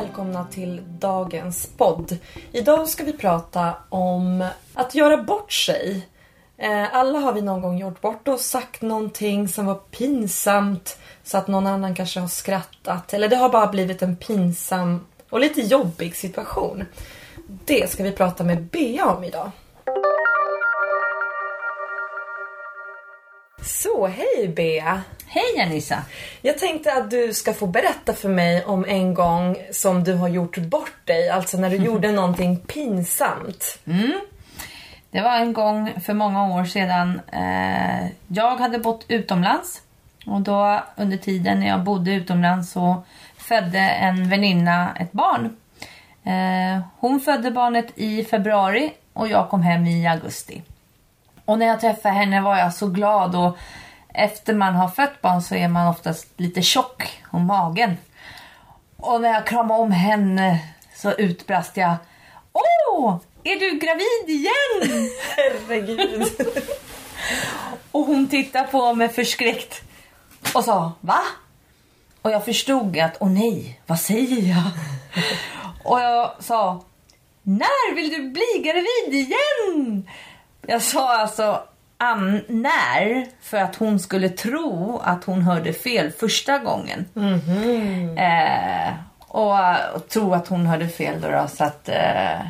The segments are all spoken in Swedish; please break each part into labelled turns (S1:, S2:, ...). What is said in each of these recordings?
S1: välkomna till dagens podd. Idag ska vi prata om att göra bort sig. Eh, alla har vi någon gång gjort bort oss, sagt någonting som var pinsamt så att någon annan kanske har skrattat eller det har bara blivit en pinsam och lite jobbig situation. Det ska vi prata med Bea om idag. Så, hej Bea!
S2: Hej Anissa!
S1: Jag tänkte att du ska få berätta för mig om en gång som du har gjort bort dig, alltså när du gjorde någonting pinsamt.
S2: Det var en gång för många år sedan. Eh, jag hade bott utomlands. Och då under tiden när jag bodde utomlands så födde en väninna ett barn. Eh, hon födde barnet i februari och jag kom hem i augusti. Och när jag träffade henne var jag så glad och efter man har fött barn så är man oftast lite tjock om magen. Och när jag kramade om henne så utbrast jag Åh, är du gravid igen?
S1: Herregud.
S2: Och hon tittade på mig förskräckt och sa Va? Och jag förstod att åh nej, vad säger jag? Och jag sa När vill du bli gravid igen? Jag sa alltså an, när? För att hon skulle tro att hon hörde fel första gången. Eh, och, och tro att hon hörde fel då, då så att eh,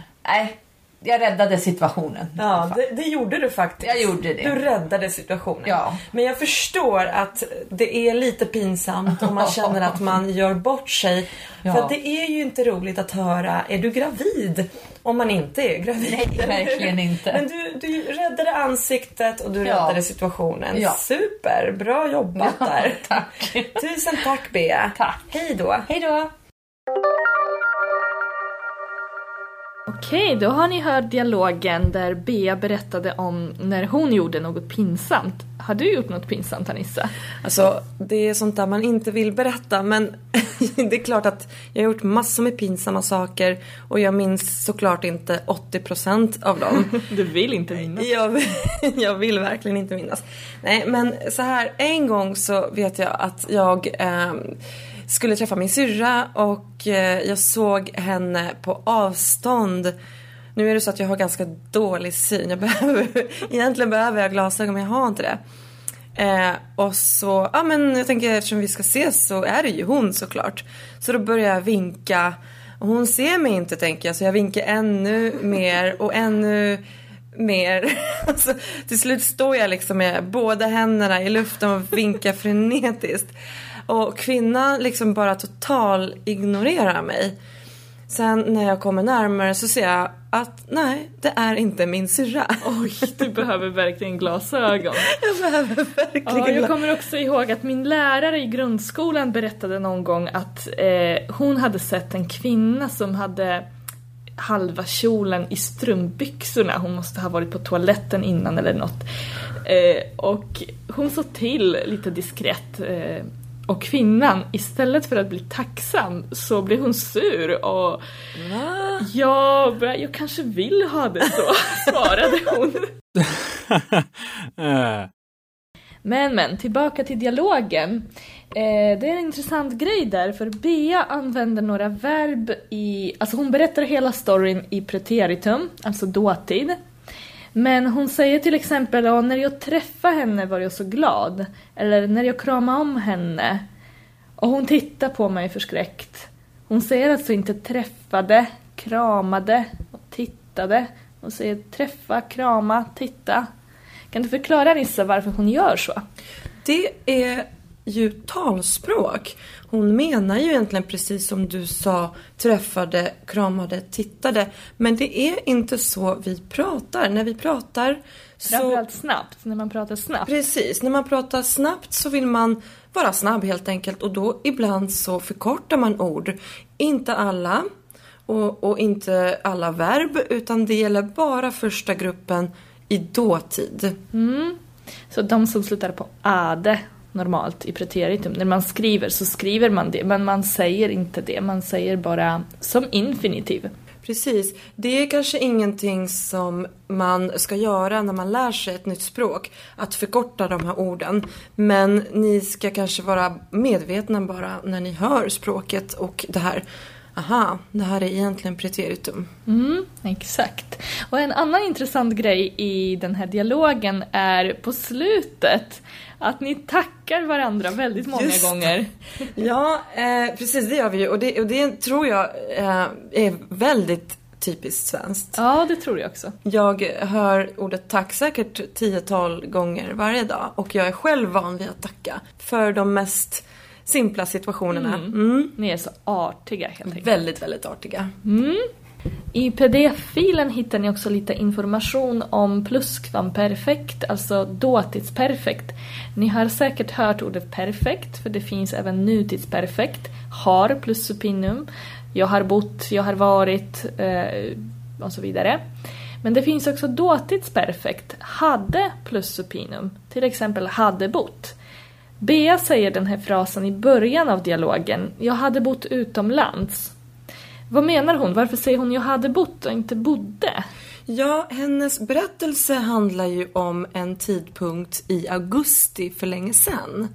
S2: jag räddade situationen.
S1: Ja, det, det gjorde du faktiskt.
S2: Jag gjorde det.
S1: Du räddade situationen.
S2: Ja.
S1: Men jag förstår att det är lite pinsamt om man känner att man gör bort sig.
S2: Ja.
S1: För det är ju inte roligt att höra, är du gravid? Om man inte är gravid.
S2: Nej, verkligen inte.
S1: Men du, du räddade ansiktet och du
S2: Ja.
S1: räddade situationen.
S2: Ja.
S1: Super, bra jobbat där.
S2: tack.
S1: Tusen tack Bea.
S2: Tack.
S1: Hej då.
S2: Hej då!
S3: Okej, då har ni hört dialogen där Bea berättade om när hon gjorde något pinsamt. Har du gjort något pinsamt Anissa?
S1: Alltså, det är sånt där man inte vill berätta men det är klart att jag har gjort massor med pinsamma saker och jag minns såklart inte 80% av dem.
S3: Du vill inte minnas.
S1: jag, jag vill verkligen inte minnas. Nej, men så här, en gång så vet jag att jag ehm, skulle träffa min syrra och eh, jag såg henne på avstånd. Nu är det så att jag har ganska dålig syn. Jag behöver, egentligen behöver jag glasögon men jag har inte det. Eh, och så, ja men jag tänker eftersom vi ska ses så är det ju hon såklart. Så då börjar jag vinka. Och hon ser mig inte tänker jag så jag vinkar ännu mer och ännu mer. Alltså, till slut står jag liksom med båda händerna i luften och vinkar frenetiskt. Och kvinnan liksom bara total ignorerar mig. Sen när jag kommer närmare så ser jag att nej, det är inte min syrra.
S3: Oj, du behöver verkligen glasögon.
S1: Jag behöver verkligen
S3: Ja, jag kommer också ihåg att min lärare i grundskolan berättade någon gång att eh, hon hade sett en kvinna som hade halva kjolen i strumpbyxorna. Hon måste ha varit på toaletten innan eller något. Eh, och hon såg till lite diskret. Eh, och kvinnan, istället för att bli tacksam så blev hon sur och Ja, jag kanske vill ha det så, svarade hon. Men men, tillbaka till dialogen. Eh, det är en intressant grej där, för Bea använder några verb i... Alltså hon berättar hela storyn i preteritum, alltså dåtid. Men hon säger till exempel att när jag träffade henne var jag så glad. Eller när jag kramade om henne. Och hon tittar på mig förskräckt. Hon säger alltså inte träffade, kramade och tittade. Hon säger träffa, krama, titta. Kan du förklara Nissa varför hon gör så?
S1: Det är ju talspråk. Hon menar ju egentligen precis som du sa, träffade, kramade, tittade. Men det är inte så vi pratar. När vi pratar så...
S3: Framförallt snabbt, när man pratar snabbt.
S1: Precis, när man pratar snabbt så vill man vara snabb helt enkelt och då ibland så förkortar man ord. Inte alla och, och inte alla verb utan det gäller bara första gruppen i dåtid.
S3: Så de som slutar på ade normalt i preteritum, när man skriver så skriver man det, men man säger inte det, man säger bara som infinitiv.
S1: Precis. Det är kanske ingenting som man ska göra när man lär sig ett nytt språk. Att förkorta de här orden. Men ni ska kanske vara medvetna bara när ni hör språket och det här aha, det här är egentligen preteritum.
S3: Mm, exakt. Och en annan intressant grej i den här dialogen är på slutet att ni tackar varandra väldigt många
S1: Just
S3: gånger.
S1: Ja, eh, precis det gör vi ju och det, och det tror jag eh, är väldigt typiskt svenskt.
S3: Ja, det tror jag också.
S1: Jag hör ordet tack säkert tiotal gånger varje dag och jag är själv van vid att tacka för de mest simpla situationerna. Mm.
S3: Ni är så artiga helt enkelt.
S1: Väldigt, väldigt artiga.
S3: I pdf-filen hittar ni också lite information om plusskvamperfekt, alltså dåtidsperfekt. Ni har säkert hört ordet perfekt, för det finns även nutidsperfekt. Har plus supinum. Jag har bott, jag har varit eh, och så vidare. Men det finns också dåtidsperfekt, hade plus supinum. Till exempel hade bott. Bea säger den här frasen i början av dialogen. Jag hade bott utomlands. Vad menar hon? Varför säger hon jag hade bott och inte bodde?
S1: Ja, hennes berättelse handlar ju om en tidpunkt i augusti för länge sedan.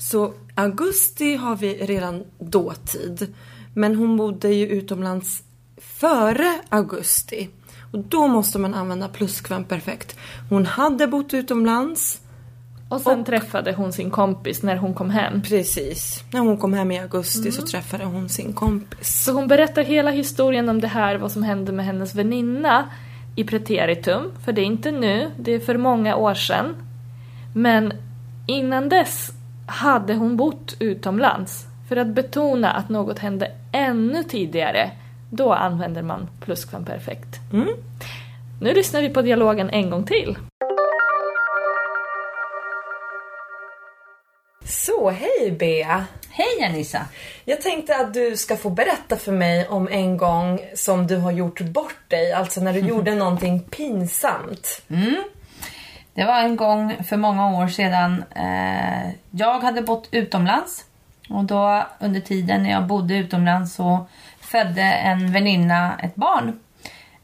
S1: Så augusti har vi redan dåtid. Men hon bodde ju utomlands före augusti. Och då måste man använda pluskvamperfekt. Hon hade bott utomlands.
S3: Och sen träffade hon sin kompis när hon kom hem.
S1: Precis. När hon kom hem i augusti så träffade hon sin kompis.
S3: Så hon berättar hela historien om det här, vad som hände med hennes väninna i preteritum. För det är inte nu, det är för många år sedan. Men innan dess hade hon bott utomlands. För att betona att något hände ännu tidigare, då använder man plusskvamperfekt.
S1: Mm.
S3: Nu lyssnar vi på dialogen en gång till.
S1: Så, hej Bea!
S2: Hej Anissa!
S1: Jag tänkte att du ska få berätta för mig om en gång som du har gjort bort dig, alltså när du gjorde någonting pinsamt.
S2: Det var en gång för många år sedan. Eh, jag hade bott utomlands. Och då under tiden när jag bodde utomlands så födde en väninna ett barn.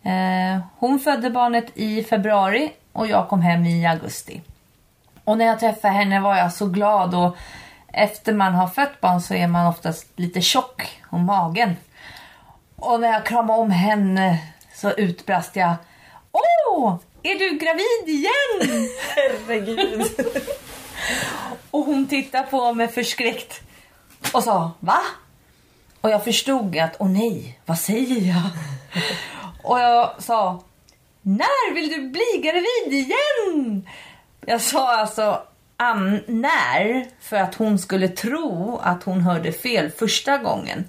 S2: Eh, hon födde barnet i februari och jag kom hem i augusti. Och när jag träffade henne var jag så glad och efter man har fött barn så är man oftast lite tjock om magen. Och när jag kramade om henne så utbrast jag Åh, är du gravid igen?
S1: Herregud.
S2: Och hon tittade på mig förskräckt och sa va? Och jag förstod att åh nej, vad säger jag? Och jag sa när vill du bli gravid igen? Jag sa alltså an, när för att hon skulle tro att hon hörde fel första gången.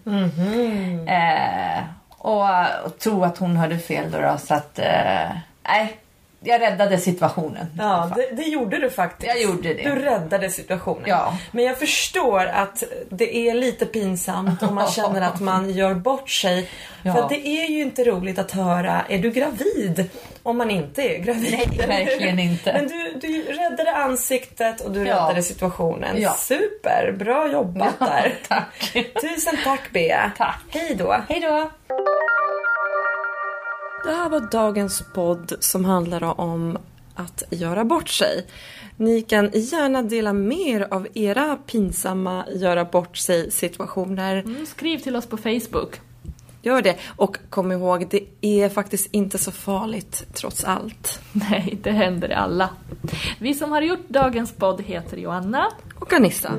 S2: Eh, och, och tro att hon hörde fel då, då så att eh, nej, jag räddade situationen.
S1: Ja, det, det gjorde du faktiskt.
S2: Jag gjorde det.
S1: Du räddade situationen.
S2: Ja.
S1: Men jag förstår att det är lite pinsamt om man känner att man gör bort sig.
S2: Ja.
S1: För det är ju inte roligt att höra, är du gravid? Om man inte är gravid.
S2: Nej, verkligen inte.
S1: Men du, du räddade ansiktet och du
S2: Ja.
S1: räddade situationen.
S2: Ja.
S1: Super, bra jobbat
S2: Ja,
S1: där.
S2: tack.
S1: Tusen tack Bea.
S2: Tack.
S1: Hej då.
S2: Hej då!
S1: Det här var dagens podd som handlar om att göra bort sig. Ni kan gärna dela mer av era pinsamma göra bort sig situationer.
S3: Mm, skriv till oss på Facebook.
S1: Gör det. Och kom ihåg, det är faktiskt inte så farligt trots allt.
S3: Nej, det händer alla. Vi som har gjort dagens podd heter Joanna.
S1: Och Anissa.